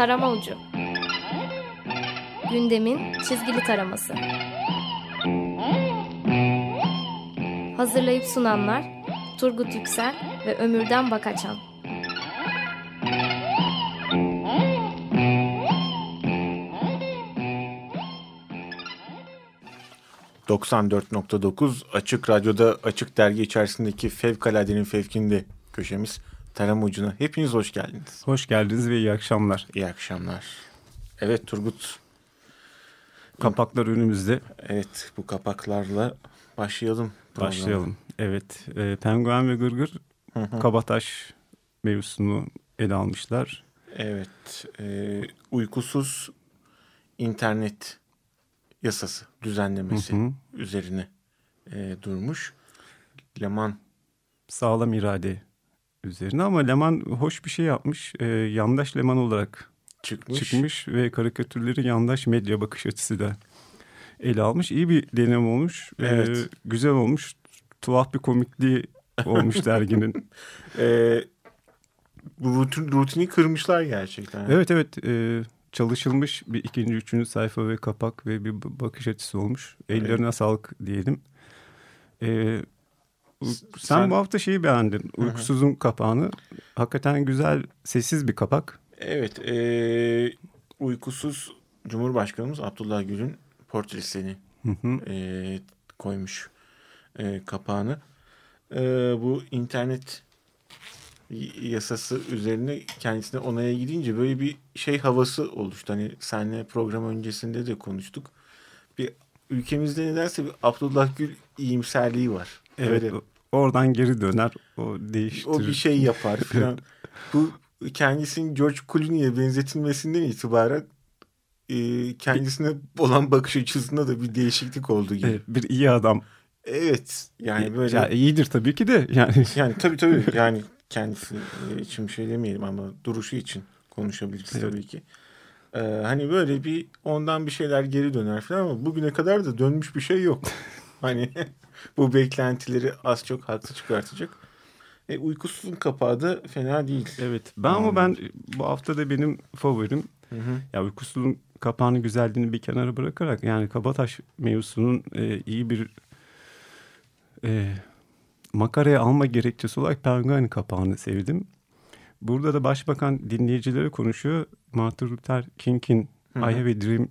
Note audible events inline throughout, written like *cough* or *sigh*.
Tarama Ucu. Gündemin çizgili taraması. Hazırlayıp sunanlar Turgut Yüksel ve Ömürden Bakaçan. 94.9 Açık Radyo'da Açık Dergi içerisindeki Fevkaladenin Fevkinde köşemiz Tarım Ucu'na. Hepiniz hoş geldiniz. Hoş geldiniz ve iyi akşamlar. İyi akşamlar. Evet Turgut. Kapaklar önümüzde. Evet bu kapaklarla başlayalım. Programa. Başlayalım. Evet. E, Penguen ve Gırgır hı hı. Kabataş mevzusunu ele almışlar. Evet. E, uykusuz internet yasası düzenlemesi hı hı. üzerine e, durmuş. Leman sağlam irade üzerine ama Leman hoş bir şey yapmış. E, yandaş Leman olarak çıkmış. çıkmış ve karikatürleri yandaş medya bakış açısı da ele almış. İyi bir deneyim olmuş. E, evet. E, güzel olmuş. Tuhaf bir komikliği olmuş *laughs* derginin. e, rutin, rutini kırmışlar gerçekten. Evet evet. E, çalışılmış bir ikinci, üçüncü sayfa ve kapak ve bir bakış açısı olmuş. Ellerine evet. sağlık diyelim. Ee, sen, sen bu hafta şeyi beğendin. Uykusuzun kapağını. Hakikaten güzel, sessiz bir kapak. Evet. E, uykusuz Cumhurbaşkanımız Abdullah Gül'ün portresini e, koymuş e, kapağını. E, bu internet yasası üzerine kendisine onaya gidince böyle bir şey havası oluştu. Hani senle program öncesinde de konuştuk. Bir ülkemizde nedense bir Abdullah Gül iyimserliği var. Evet. Öyle. Oradan geri döner. O değiştirir. O bir şey yapar *laughs* falan. Bu kendisinin George Clooney'e benzetilmesinden itibaren e, kendisine olan bakış açısında da bir değişiklik oldu gibi. Evet, bir iyi adam. Evet. Yani böyle. Ya iyidir tabii ki de yani. Yani tabii tabii *laughs* yani kendisi için bir şey demeyelim ama duruşu için konuşabiliriz evet. tabii ki. Ee, hani böyle bir ondan bir şeyler geri döner falan ama bugüne kadar da dönmüş bir şey yok. *laughs* hani bu beklentileri az çok haklı çıkartacak. E, uykusuzun kapağı da fena değil. Evet. Ben ama ben bu hafta da benim favorim. Hı hı. Ya uykusuzun kapağının güzelliğini bir kenara bırakarak yani Kabataş mevzusunun e, iyi bir e, makaraya alma gerekçesi olarak Penguen kapağını sevdim. Burada da başbakan dinleyicilere konuşuyor. Martin Luther King'in I have a dream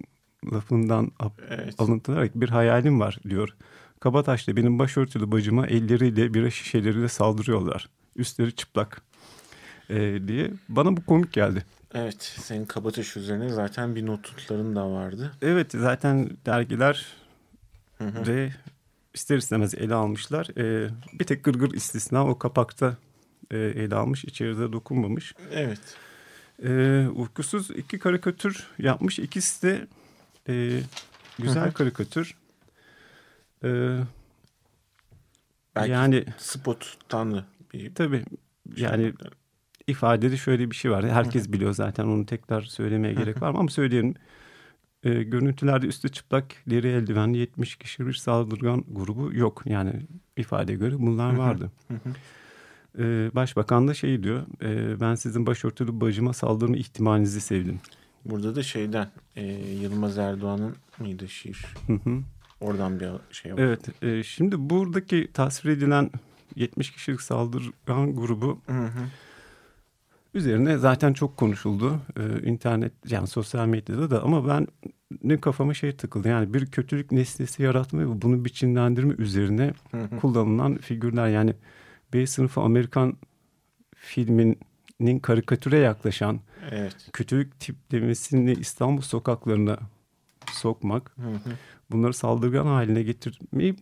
lafından evet. alıntılarak bir hayalim var diyor. Kabataş'ta benim başörtülü bacıma elleriyle bira şişeleriyle saldırıyorlar. Üstleri çıplak ee, diye. Bana bu komik geldi. Evet senin Kabataş üzerine zaten bir notların da vardı. Evet zaten dergiler hı hı. ve ister istemez ele almışlar. E, bir tek gırgır istisna o kapakta e, ele almış. içeride dokunmamış. Evet. E, uykusuz iki karikatür yapmış. İkisi de e, güzel karikatür. E, Belki yani spottan bir Tabii şey yani ifadede şöyle bir şey var. Herkes biliyor zaten onu tekrar söylemeye gerek var mı? Ama söyleyelim. E, görüntülerde üstü çıplak deri eldivenli 70 kişi bir saldırgan grubu yok. Yani ifade göre bunlar vardı. e, Başbakan da şey diyor. E, ben sizin başörtülü bacıma saldırma ihtimalinizi sevdim. Burada da şeyden e, Yılmaz Erdoğan'ın mıydı şiir? Oradan bir şey var. Evet. E, şimdi buradaki tasvir edilen 70 kişilik saldırgan grubu... Hı hı üzerine zaten çok konuşuldu. Ee, internet yani sosyal medyada da ama ben ne kafama şey takıldı. Yani bir kötülük nesnesi yaratma ve bunu biçimlendirme üzerine kullanılan figürler. Yani B sınıfı Amerikan filminin karikatüre yaklaşan evet. kötülük tiplemesini İstanbul sokaklarına sokmak, bunları saldırgan haline getirmeyi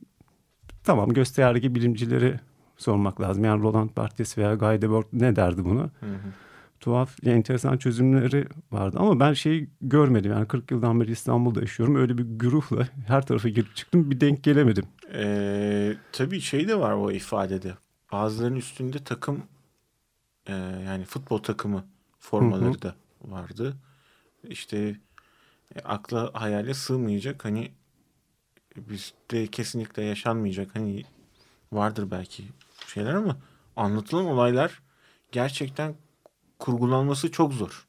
tamam gösterge bilimcileri sormak lazım. Yani Roland Barthes veya Guy Debord ne derdi buna? Hı hı. Tuhaf, enteresan çözümleri vardı ama ben şeyi görmedim. Yani 40 yıldan beri İstanbul'da yaşıyorum. Öyle bir güruhla *laughs* her tarafa girip çıktım bir denk gelemedim. Ee, tabii şey de var o ifadede. Bazılarının üstünde takım e, yani futbol takımı formaları hı hı. da vardı. İşte e, akla hayale sığmayacak hani bizde kesinlikle yaşanmayacak hani vardır belki şeyler ama anlatılan olaylar gerçekten kurgulanması çok zor.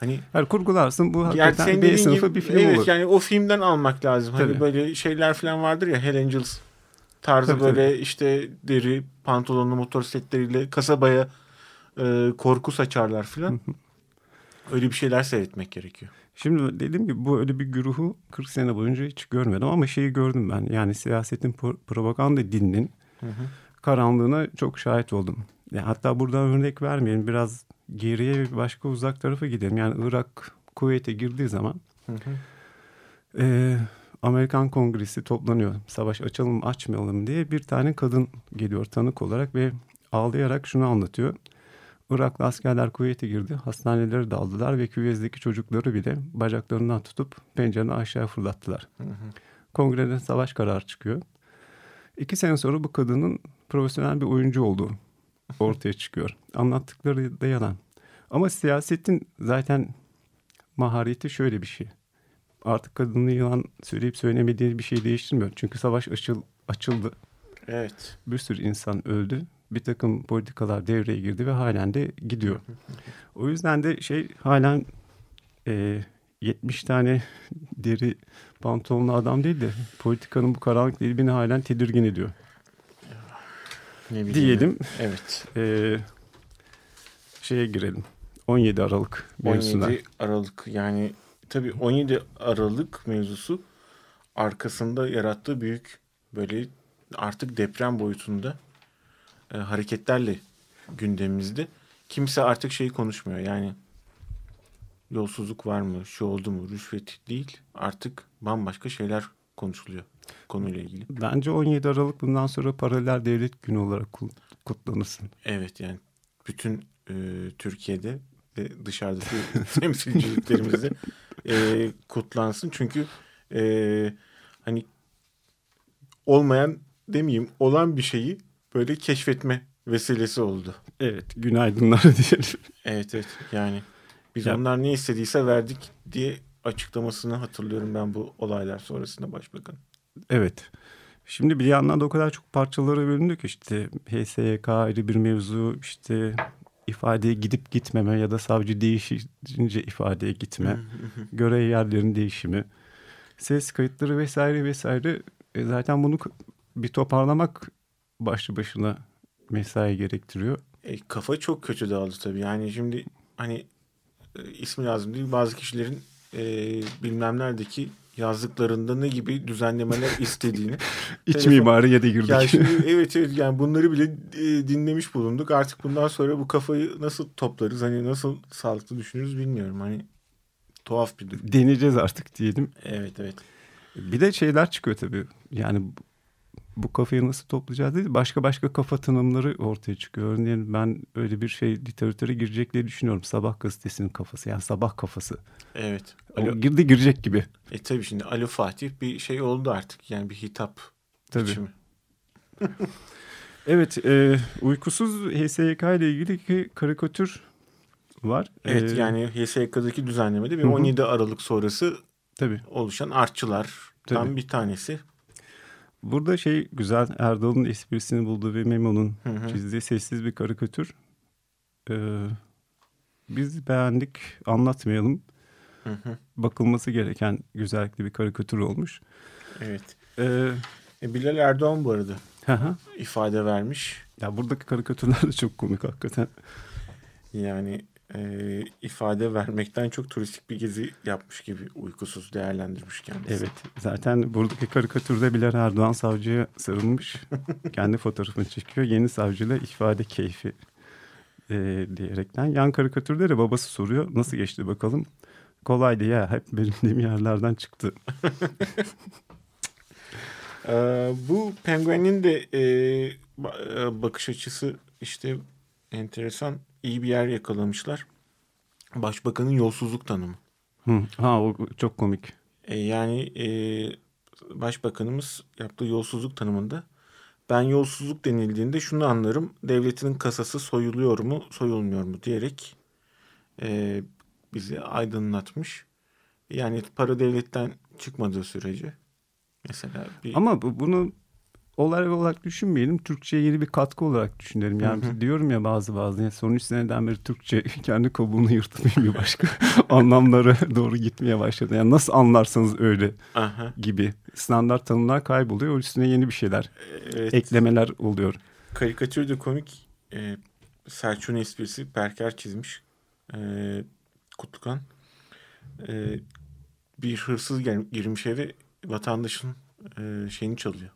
Hani Her kurgularsın bu yani hakikaten senin B dediğin sınıfı gibi, bir film evet, olur. yani o filmden almak lazım. Hani Tabii. böyle şeyler falan vardır ya Hell Angels tarzı Tabii, böyle işte deri pantolonlu motosikletleriyle kasabaya e, korku saçarlar falan. Öyle bir şeyler seyretmek gerekiyor. Şimdi dediğim gibi bu öyle bir güruhu 40 sene boyunca hiç görmedim ama şeyi gördüm ben. Yani siyasetin pro- propaganda dilinin karanlığına çok şahit oldum. Ya hatta buradan örnek vermeyelim. Biraz geriye bir başka uzak tarafa gidelim. Yani Irak Kuveyt'e girdiği zaman e, Amerikan Kongresi toplanıyor. Savaş açalım açmayalım diye bir tane kadın geliyor tanık olarak ve ağlayarak şunu anlatıyor. Iraklı askerler Kuveyt'e girdi. Hastaneleri daldılar ve küvezdeki çocukları bile bacaklarından tutup pencereden aşağı fırlattılar. Kongreden savaş kararı çıkıyor. İki sene sonra bu kadının profesyonel bir oyuncu olduğu ortaya *laughs* çıkıyor. Anlattıkları da yalan. Ama siyasetin zaten mahareti şöyle bir şey. Artık kadının yalan söyleyip söylemediği bir şey değiştirmiyor. Çünkü savaş açıl, açıldı. Evet. Bir sürü insan öldü. Bir takım politikalar devreye girdi ve halen de gidiyor. O yüzden de şey halen e, 70 tane deri pantolonlu adam değil de politikanın bu karanlık beni halen tedirgin ediyor. Ne. Diyelim Evet. e, şeye girelim. 17 Aralık mevzusuna. 17 Aralık yani tabii 17 Aralık mevzusu arkasında yarattığı büyük böyle artık deprem boyutunda e, hareketlerle gündemimizde. Kimse artık şeyi konuşmuyor yani yolsuzluk var mı, şu oldu mu, rüşvet değil. Artık bambaşka şeyler konuşuluyor konuyla ilgili. Bence 17 Aralık bundan sonra paralel devlet günü olarak kut- kutlanırsın. Evet yani bütün e, Türkiye'de ve dışarıdaki *laughs* temsilciliklerimizde e, kutlansın. Çünkü e, hani olmayan demeyeyim olan bir şeyi böyle keşfetme vesilesi oldu. Evet, günaydınlar *laughs* diyelim. Evet evet yani biz Ya- onlar ne istediyse verdik diye açıklamasını hatırlıyorum ben bu olaylar sonrasında başbakan. Evet. Şimdi bir yandan da o kadar çok parçalara bölündük ki işte HSYK ayrı bir mevzu işte ifadeye gidip gitmeme ya da savcı değişince ifadeye gitme, görev yerlerinin değişimi, ses kayıtları vesaire vesaire E, zaten bunu bir toparlamak başlı başına mesai gerektiriyor. E, kafa çok kötü dağıldı tabii. Yani şimdi hani e, ismi lazım değil bazı kişilerin e, bilmem neredeki yazdıklarında ne gibi düzenlemeler *laughs* istediğini. İç Telefon- mimari ya da girdik. Ya şimdi evet evet yani bunları bile e, dinlemiş bulunduk. Artık bundan sonra bu kafayı nasıl toplarız? Hani nasıl sağlıklı düşünürüz bilmiyorum. Hani tuhaf bir durum. Deneyeceğiz artık diyelim. Evet evet. Bir de şeyler çıkıyor tabii. Yani bu- kafayı nasıl toplayacağız değil. Başka başka kafa tanımları ortaya çıkıyor. Örneğin ben öyle bir şey literatüre girecek diye düşünüyorum. Sabah gazetesinin kafası yani sabah kafası. Evet. O Alo, girdi girecek gibi. e tabii şimdi Alo Fatih bir şey oldu artık. Yani bir hitap Tabii. biçimi. *laughs* Evet e, uykusuz HSYK ile ilgili iki karikatür var. Evet E, yani HSYK'daki düzenlemede bir hı. 17 Aralık sonrası Tabii. oluşan artçılardan Tabii. bir tanesi. Burada şey güzel Erdal'ın esprisini bulduğu ve Memo'nun çizdiği sessiz bir karikatür. Ee, biz beğendik anlatmayalım. Hı hı. Bakılması gereken güzellikli bir karikatür olmuş. Evet. Ee, E, Bilal Erdoğan bu arada hı hı. ifade vermiş. ya buradaki karikatürler de çok komik hakikaten. Yani e, ifade vermekten çok turistik bir gezi yapmış gibi uykusuz değerlendirmiş kendisi. Evet zaten buradaki karikatürde Bilal Erdoğan savcıya sarılmış. *laughs* kendi fotoğrafını çekiyor. Yeni savcıyla ifade keyfi e, diyerekten. Yan karikatürde de babası soruyor. Nasıl geçti bakalım. Kolaydı ya hep bildiğim yerlerden çıktı. *laughs* Ee, bu penguenin de e, bakış açısı işte enteresan iyi bir yer yakalamışlar. Başbakanın yolsuzluk tanımı. Hı, ha o çok komik. E, yani e, başbakanımız yaptığı yolsuzluk tanımında ben yolsuzluk denildiğinde şunu anlarım. Devletinin kasası soyuluyor mu soyulmuyor mu diyerek e, bizi aydınlatmış. Yani para devletten çıkmadığı sürece mesela bir Ama bu, bunu olay olarak düşünmeyelim. Türkçe'ye yeni bir katkı olarak düşünelim. Yani Hı hı. diyorum ya bazı bazı. Yani son üç seneden beri Türkçe *laughs* kendi kabuğunu yırtıp bir başka *laughs* anlamlara doğru gitmeye başladı. Yani nasıl anlarsanız öyle Aha. gibi. Standart tanımlar kayboluyor. Üstüne yeni bir şeyler, Evet. eklemeler oluyor. Karikatür de komik. Ee, Selçuk'un esprisi Berker çizmiş. Ee, Kutlukan. Ee, bir hırsız girmiş eve vatandaşın e, şeyini çalıyor.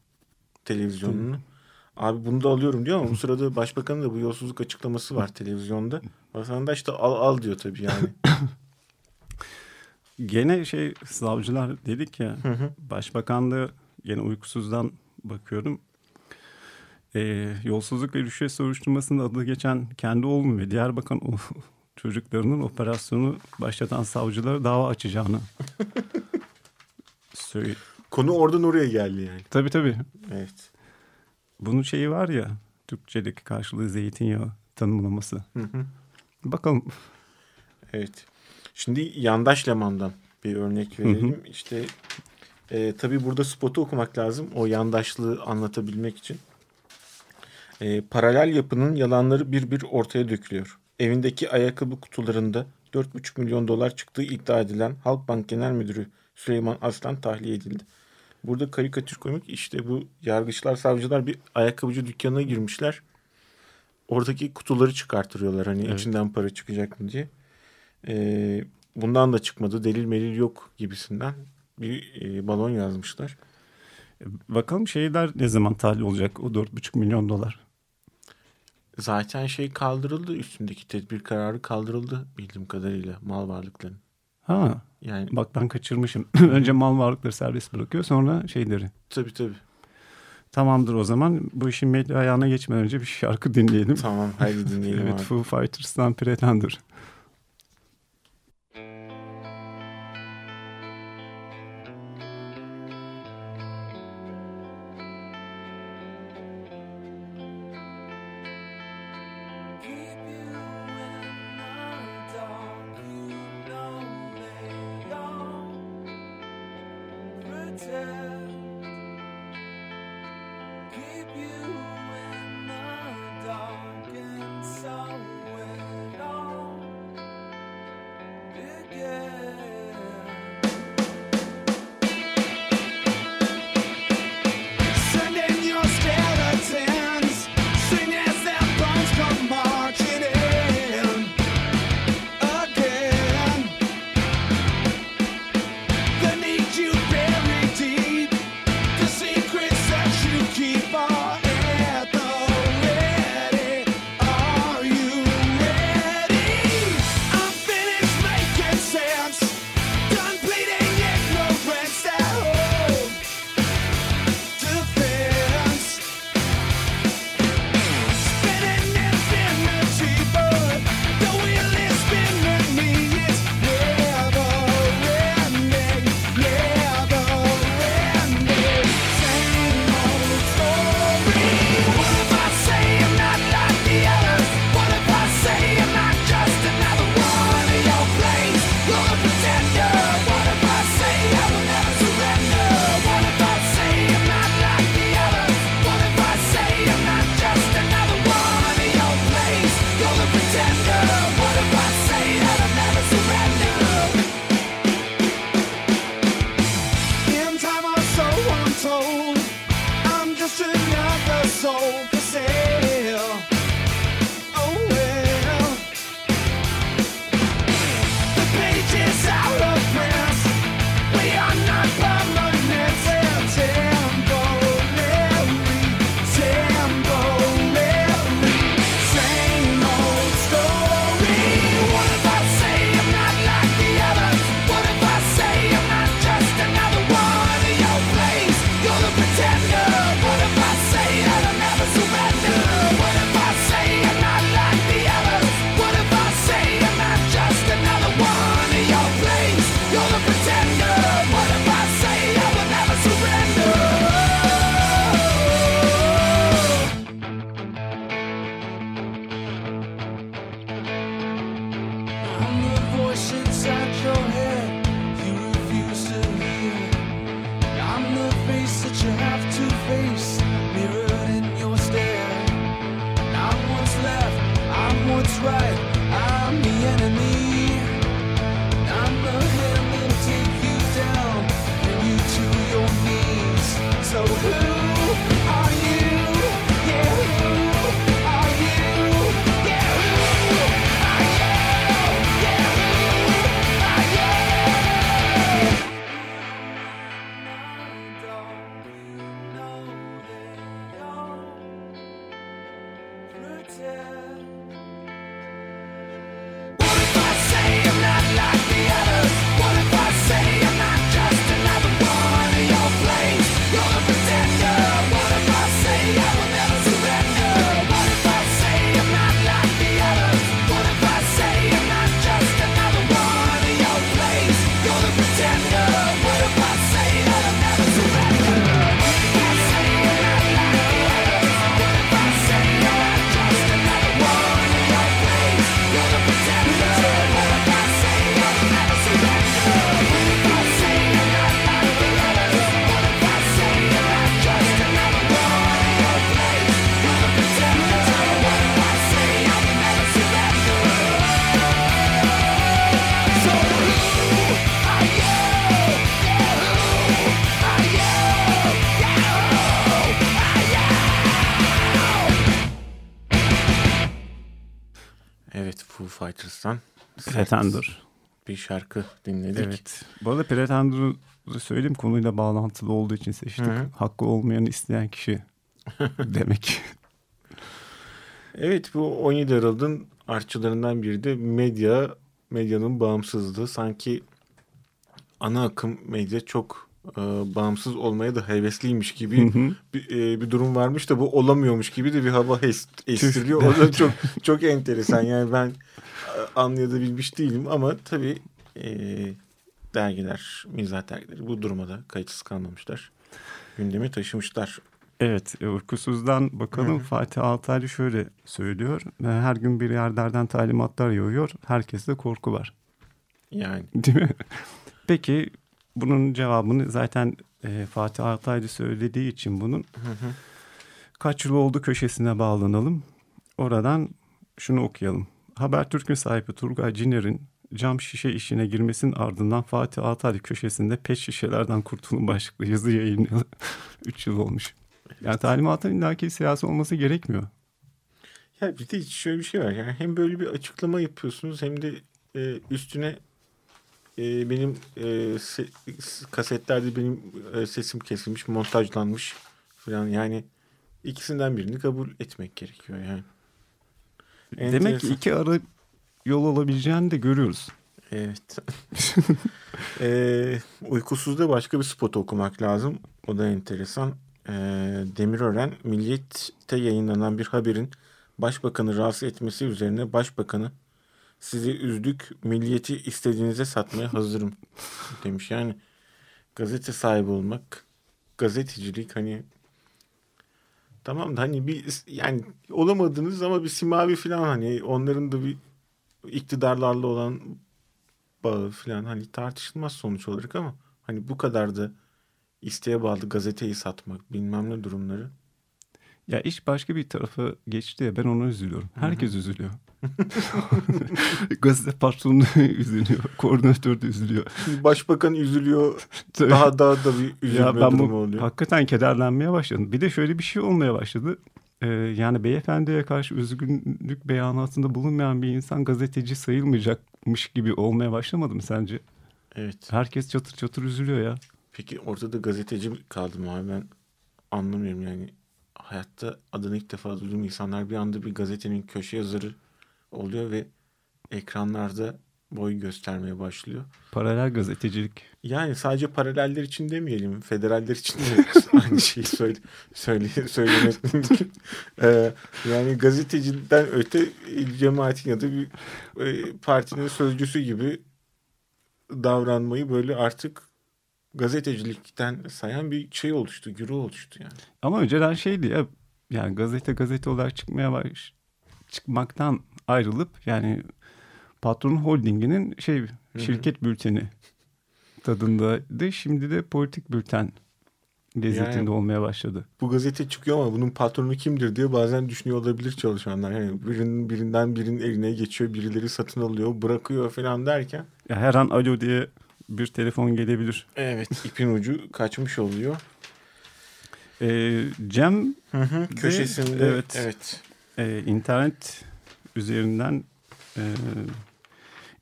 Televizyonunu. Abi bunu da alıyorum diyor ama bu sırada başbakanın da bu yolsuzluk açıklaması var televizyonda. Vatandaş da al al diyor tabii yani. *laughs* Gene şey savcılar dedik ya Hı hı. başbakanlığı gene uykusuzdan bakıyorum. Ee, yolsuzluk ve rüşvet soruşturmasında adı geçen kendi oğlum ve diğer bakan o *laughs* çocuklarının operasyonu başlatan savcılara dava açacağını *laughs* söyle. Konu oradan oraya geldi yani. Tabii tabii. Evet. Bunun şeyi var ya Türkçedeki karşılığı zeytinyağı tanımlaması. Hı hı. Bakalım. Evet. Şimdi yandaş Leman'dan bir örnek verelim. İşte e, tabii burada spotu okumak lazım. O yandaşlığı anlatabilmek için. E, paralel yapının yalanları bir bir ortaya dökülüyor. Evindeki ayakkabı kutularında 4,5 milyon dolar çıktığı iddia edilen Halkbank Genel Müdürü Süleyman Aslan tahliye edildi. Burada karikatür komik işte bu yargıçlar savcılar bir ayakkabıcı dükkanına girmişler. Oradaki kutuları çıkartırıyorlar hani Evet. içinden para çıkacak mı diye. Ee, bundan da çıkmadı delil melil yok gibisinden bir e, balon yazmışlar. Bakalım şeyler ne zaman tahliye olacak o 4,5 milyon dolar. Zaten şey kaldırıldı üstündeki tedbir kararı kaldırıldı bildiğim kadarıyla mal varlıkların. Ha Yani bak ben kaçırmışım. *laughs* Önce mal varlıkları serbest bırakıyor sonra şeyleri. tabii tabii. Tamamdır o zaman. Bu işin medya ayağına geçmeden önce bir şarkı dinleyelim. Tamam haydi *laughs* dinleyelim evet abi. Foo Fighters'tan Pretender. winter. Evet Foo Fighters'tan Pretender. bir şarkı dinledik. Evet. Bu arada Pretender'ı söyleyeyim konuyla bağlantılı olduğu için seçtik. Hı hı. Hakkı olmayanı isteyen kişi *laughs* demek. Evet bu 17 Aralık'ın artçılarından biri de medya, medyanın bağımsızlığı. Sanki ana akım medya çok e, bağımsız olmaya da hevesliymiş gibi bir, e, bir durum varmış da bu olamıyormuş gibi de bir hava es- estiriliyor. O da çok çok enteresan. Yani ben e, anlayabilmiş değilim ama tabii e, dergiler, mizah dergileri bu duruma da kayıtsız kalmamışlar. Gündemi taşımışlar. Evet, e, uykusuzdan bakalım. Fatih Altaylı şöyle söylüyor. E, Her gün bir yerlerden talimatlar yağıyor. Herkeste korku var. Yani Değil mi? Peki bunun cevabını zaten e, Fatih Altaylı söylediği için bunun kaç yıl oldu köşesine bağlanalım. Oradan şunu okuyalım. Habertürk'ün sahibi Turgay Ciner'in cam şişe işine girmesinin ardından Fatih Altaylı köşesinde pet şişelerden kurtulun başlıklı yazı yayınlayalı *laughs* 3 yıl olmuş. Yani talimatın illaki siyasi olması gerekmiyor. Ya bir de şöyle bir şey var. Yani hem böyle bir açıklama yapıyorsunuz hem de e, üstüne e, benim e, se- kasetlerde benim e, sesim kesilmiş, montajlanmış falan. Yani ikisinden birini kabul etmek gerekiyor yani. Demek ki Enteresan. iki ara yol olabileceğini de görüyoruz. Evet. *laughs* e, uykusuzda başka bir spot okumak lazım. O da enteresan. E, Demirören Milliyet'te yayınlanan bir haberin başbakanı rahatsız etmesi üzerine başbakanı sizi üzdük milliyeti istediğinize satmaya hazırım *laughs* demiş. Yani gazete sahibi olmak gazetecilik hani tamam da hani bir yani olamadınız ama bir simavi falan hani onların da bir iktidarlarla olan bağı falan hani tartışılmaz sonuç olarak ama hani bu kadar da isteğe bağlı gazeteyi satmak bilmem ne durumları. Ya iş başka bir tarafa geçti ya ben ona üzülüyorum. Herkes üzülüyor. *laughs* Gazete patronu *laughs* üzülüyor. Koordinatör de üzülüyor. Başbakan üzülüyor. *laughs* Tabii. daha daha da bir üzülme ya ben durumu bu oluyor. hakikaten kederlenmeye başladım. Bir de şöyle bir şey olmaya başladı. Ee, yani beyefendiye karşı üzgünlük beyanatında bulunmayan bir insan gazeteci sayılmayacakmış gibi olmaya başlamadı mı sence? Evet. Herkes çatır çatır üzülüyor ya. Peki ortada gazeteci kaldım abi ben anlamıyorum yani. Hayatta adını ilk defa duyduğum insanlar bir anda bir gazetenin köşe yazarı oluyor ve ekranlarda boy göstermeye başlıyor. Paralel gazetecilik. Yani sadece paraleller için demeyelim, federaller için de *laughs* aynı şeyi söyle, söyle, söylemek *laughs* mümkün. Ee, yani gazeteciden öte cemaatin ya da bir e, partinin sözcüsü gibi davranmayı böyle artık gazetecilikten sayan bir şey oluştu, güruh oluştu yani. Ama önceden şeydi ya yani gazete gazete olarak çıkmaya baş çıkmaktan ayrılıp yani patron holdinginin şey şirket bülteni tadındaydı. Şimdi de politik bülten lezzetinde Yani- olmaya başladı. Bu gazete çıkıyor ama bunun patronu kimdir diye bazen düşünüyor olabilir çalışanlar. Yani birinin birinden birinin eline geçiyor, birileri satın alıyor, bırakıyor falan derken. Ya her an alo diye bir telefon gelebilir. Evet, *laughs* ipin ucu kaçmış oluyor. Ee, Cem Hı hı, köşesinde evet. evet. e, internet üzerinden e,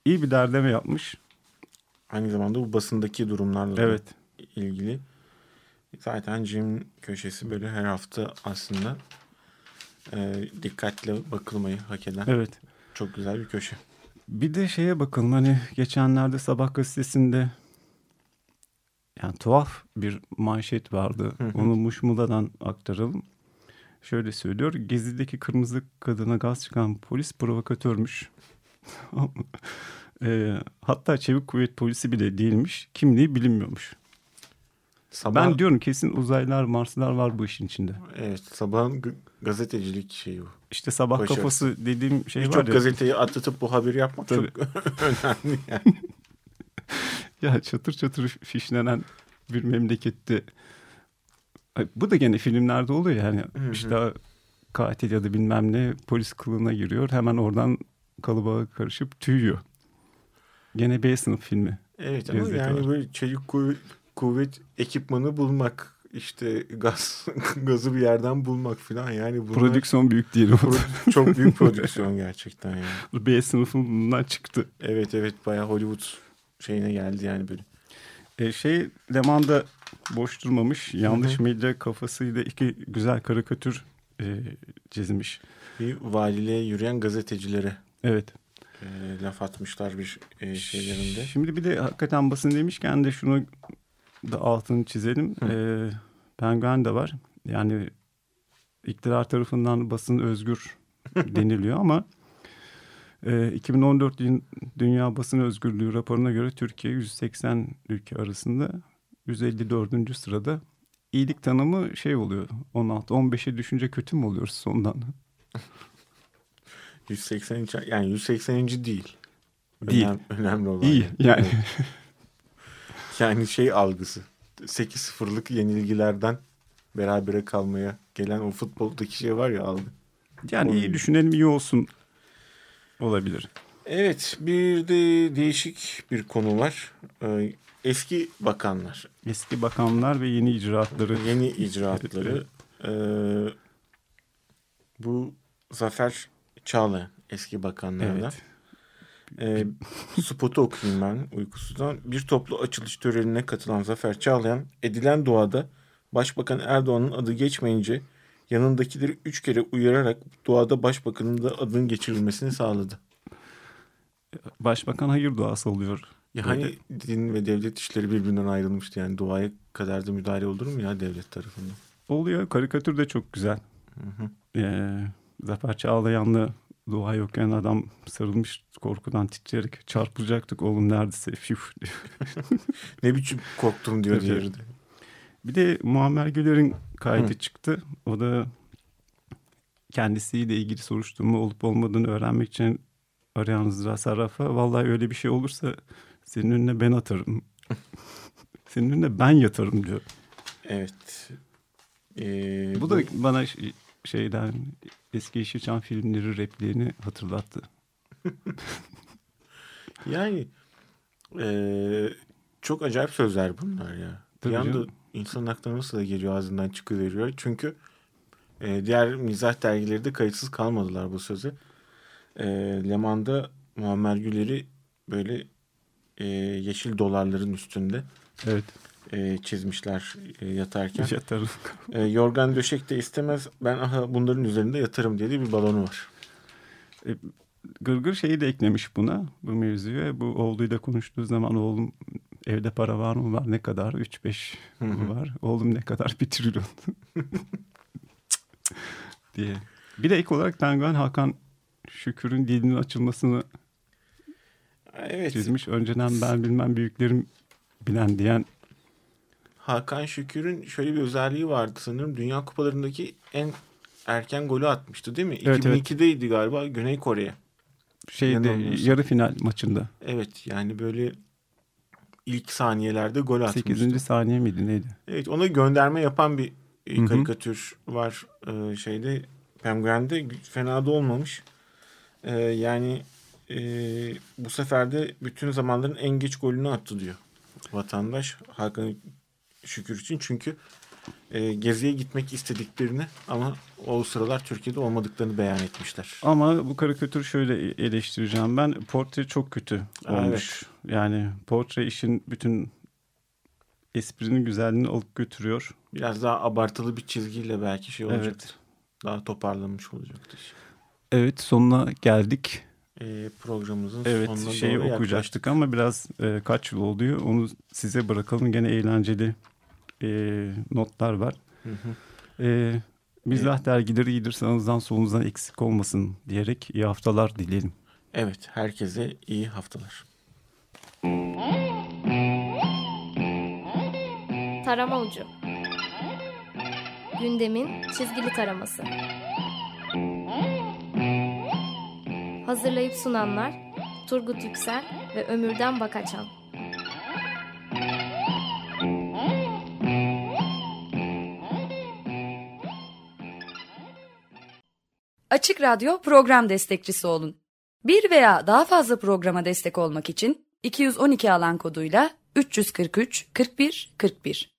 iyi bir derleme yapmış. Aynı zamanda bu basındaki durumlarla Evet. ilgili. Zaten Jim köşesi böyle her hafta aslında e, dikkatle bakılmayı hak eden Evet. çok güzel bir köşe. Bir de şeye bakalım hani geçenlerde Sabah gazetesinde yani tuhaf bir manşet vardı. Onu Muşmula'dan aktaralım. Şöyle söylüyor. Gezi'deki kırmızı kadına gaz çıkan polis provokatörmüş. Eee, *laughs* hatta çevik kuvvet polisi bile değilmiş. Kimliği bilinmiyormuş. Sabah, Ben diyorum kesin uzaylılar, Marslılar var bu işin içinde. Evet, sabahın gazetecilik şeyi bu. İşte sabah Başarısı. kafası dediğim şey var Birçok ya. gazeteyi atlatıp bu haberi yapmak Tabii. çok *laughs* önemli yani. *laughs* Ya çatır çatır fişlenen bir memlekette. Bu da gene filmlerde oluyor yani. hı. İşte katil ya da bilmem ne polis kılığına giriyor. Hemen oradan kalıba karışıp tüyüyor. Gene B sınıf filmi. Evet ama yani var. böyle çelik kuvvet, kuvvet ekipmanı bulmak işte gaz *laughs* gazı bir yerden bulmak falan yani bunlar Prodüksiyon büyük değil. pro- çok büyük prodüksiyon gerçekten yani. *laughs* B sınıfından çıktı. Evet evet bayağı Hollywood şeyine geldi yani böyle. E, şey Leman'da boş durmamış. Yanlış medya kafasıyla iki güzel karikatür e, çizmiş. Bir valiliğe yürüyen gazetecilere Evet. e, laf atmışlar bir e, şeylerinde. Şimdi bir de hakikaten basın demişken de şunu da altını çizelim. Ee, penguen de var. Yani iktidar tarafından basın özgür *laughs* deniliyor ama e, 2014 Dü- Dünya Basın Özgürlüğü raporuna göre Türkiye 180 ülke arasında 154. sırada. İyilik tanımı şey oluyor 16-15'e düşünce kötü mü oluyoruz sondan? *laughs* 180 yani 180. değil. Değil. Önem- önemli olan. İyi yani. *laughs* Yani şey algısı. 8-0'lık yenilgilerden berabere kalmaya gelen o futboldaki şey var ya algı. yani iyi düşünelim iyi olsun olabilir. Evet bir de değişik bir konu var. Ee, eski bakanlar. Eski bakanlar ve yeni icraatları. Yeni icraatları. Ee, bu Zafer Çağlayan eski bakanlardan. Evet. Ee, spotu okuyayım ben uykusuzdan. Bir toplu açılış törenine katılan Zafer Çağlayan, edilen duada Başbakan Erdoğan'ın adı geçmeyince yanındakileri üç kere uyararak duada Başbakan'ın da adının geçirilmesini sağladı. Başbakan hayır duası oluyor. Ya Böyle. hani din ve devlet işleri birbirinden ayrılmıştı yani duaya kadar da müdahale olur mu ya devlet tarafından? Oluyor. Karikatür de çok güzel. Hı hı. Ee, Zafer Çağlayan'la dua yokken adam sarılmış korkudan titreyerek çarpılacaktık oğlum neredeyse. *laughs* Ne biçim korktum diyor diğeri de. Bir de Muammer Güler'in kaydı Hı. çıktı. O da kendisiyle ilgili soruşturma olup olmadığını öğrenmek için arayan Zira Sarraf'a vallahi öyle bir şey olursa senin önüne ben atarım. *laughs* senin önüne ben yatarım diyor. Evet. Ee, Bu da bana ş- şeyden eski Yeşilçam filmleri replerini hatırlattı. *laughs* Yani eee, çok acayip sözler bunlar ya. Tabii bir anda canım. insanın aklına nasıl da geliyor ağzından çıkıveriyor. Çünkü eee, diğer mizah dergileri de kayıtsız kalmadılar bu sözü. Eee Leman'da Muammer Güler'i böyle eee, yeşil dolarların üstünde Evet. Eee, çizmişler eee, yatarken. Yatarım. Eee, yorgan döşek de istemez ben aha bunların üzerinde yatarım diye bir balonu var. Gırgır şeyi de eklemiş buna bu mevzuya. Bu oğluyla konuştuğu zaman oğlum evde para var mı var ne kadar? 3-5 Hı hı. var. Oğlum ne kadar? *laughs* Bir trilyon. *laughs* diye. Bir de ek olarak Penguen Hakan Şükür'ün dilinin açılmasını Evet. çizmiş. Önceden ben bilmem büyüklerim bilen diyen Hakan Şükür'ün şöyle bir özelliği vardı sanırım. Dünya kupalarındaki en erken golü atmıştı değil mi? Evet, evet. 2002'deydi galiba Güney Kore'ye. şeyde yarı final maçında. Evet yani böyle ilk saniyelerde gol atmıştı. 8. saniye miydi neydi? Evet ona gönderme yapan bir e, karikatür var e, şeyde Penguen'de fena da olmamış. E, yani e, bu sefer de bütün zamanların en geç golünü attı diyor vatandaş Hakan Şükür için çünkü e, geziye gitmek istediklerini ama o sıralar Türkiye'de olmadıklarını beyan etmişler. Ama bu karikatür şöyle eleştireceğim ben. Portre çok kötü olmuş. Yani portre işin bütün esprinin güzelliğini alıp götürüyor. Biraz daha abartılı bir çizgiyle belki şey olacaktır. Evet. Daha toparlanmış olacaktır. Evet sonuna geldik. E, programımızın Evet sonuna şeyi doğru okuyacaktık ama biraz e, kaç yıl oluyor onu size bırakalım. Gene eğlenceli e, notlar var. Hı hı. E, Mizah dergileri iyidir sağınızdan solunuzdan eksik olmasın diyerek iyi haftalar dileyelim. Evet, herkese iyi haftalar. Tarama Ucu Gündemin çizgili taraması Hazırlayıp sunanlar Turgut Yüksel ve Ömürden Bakaçan Açık Radyo program destekçisi olun. Bir veya daha fazla programa destek olmak için 212 alan koduyla 343 41 41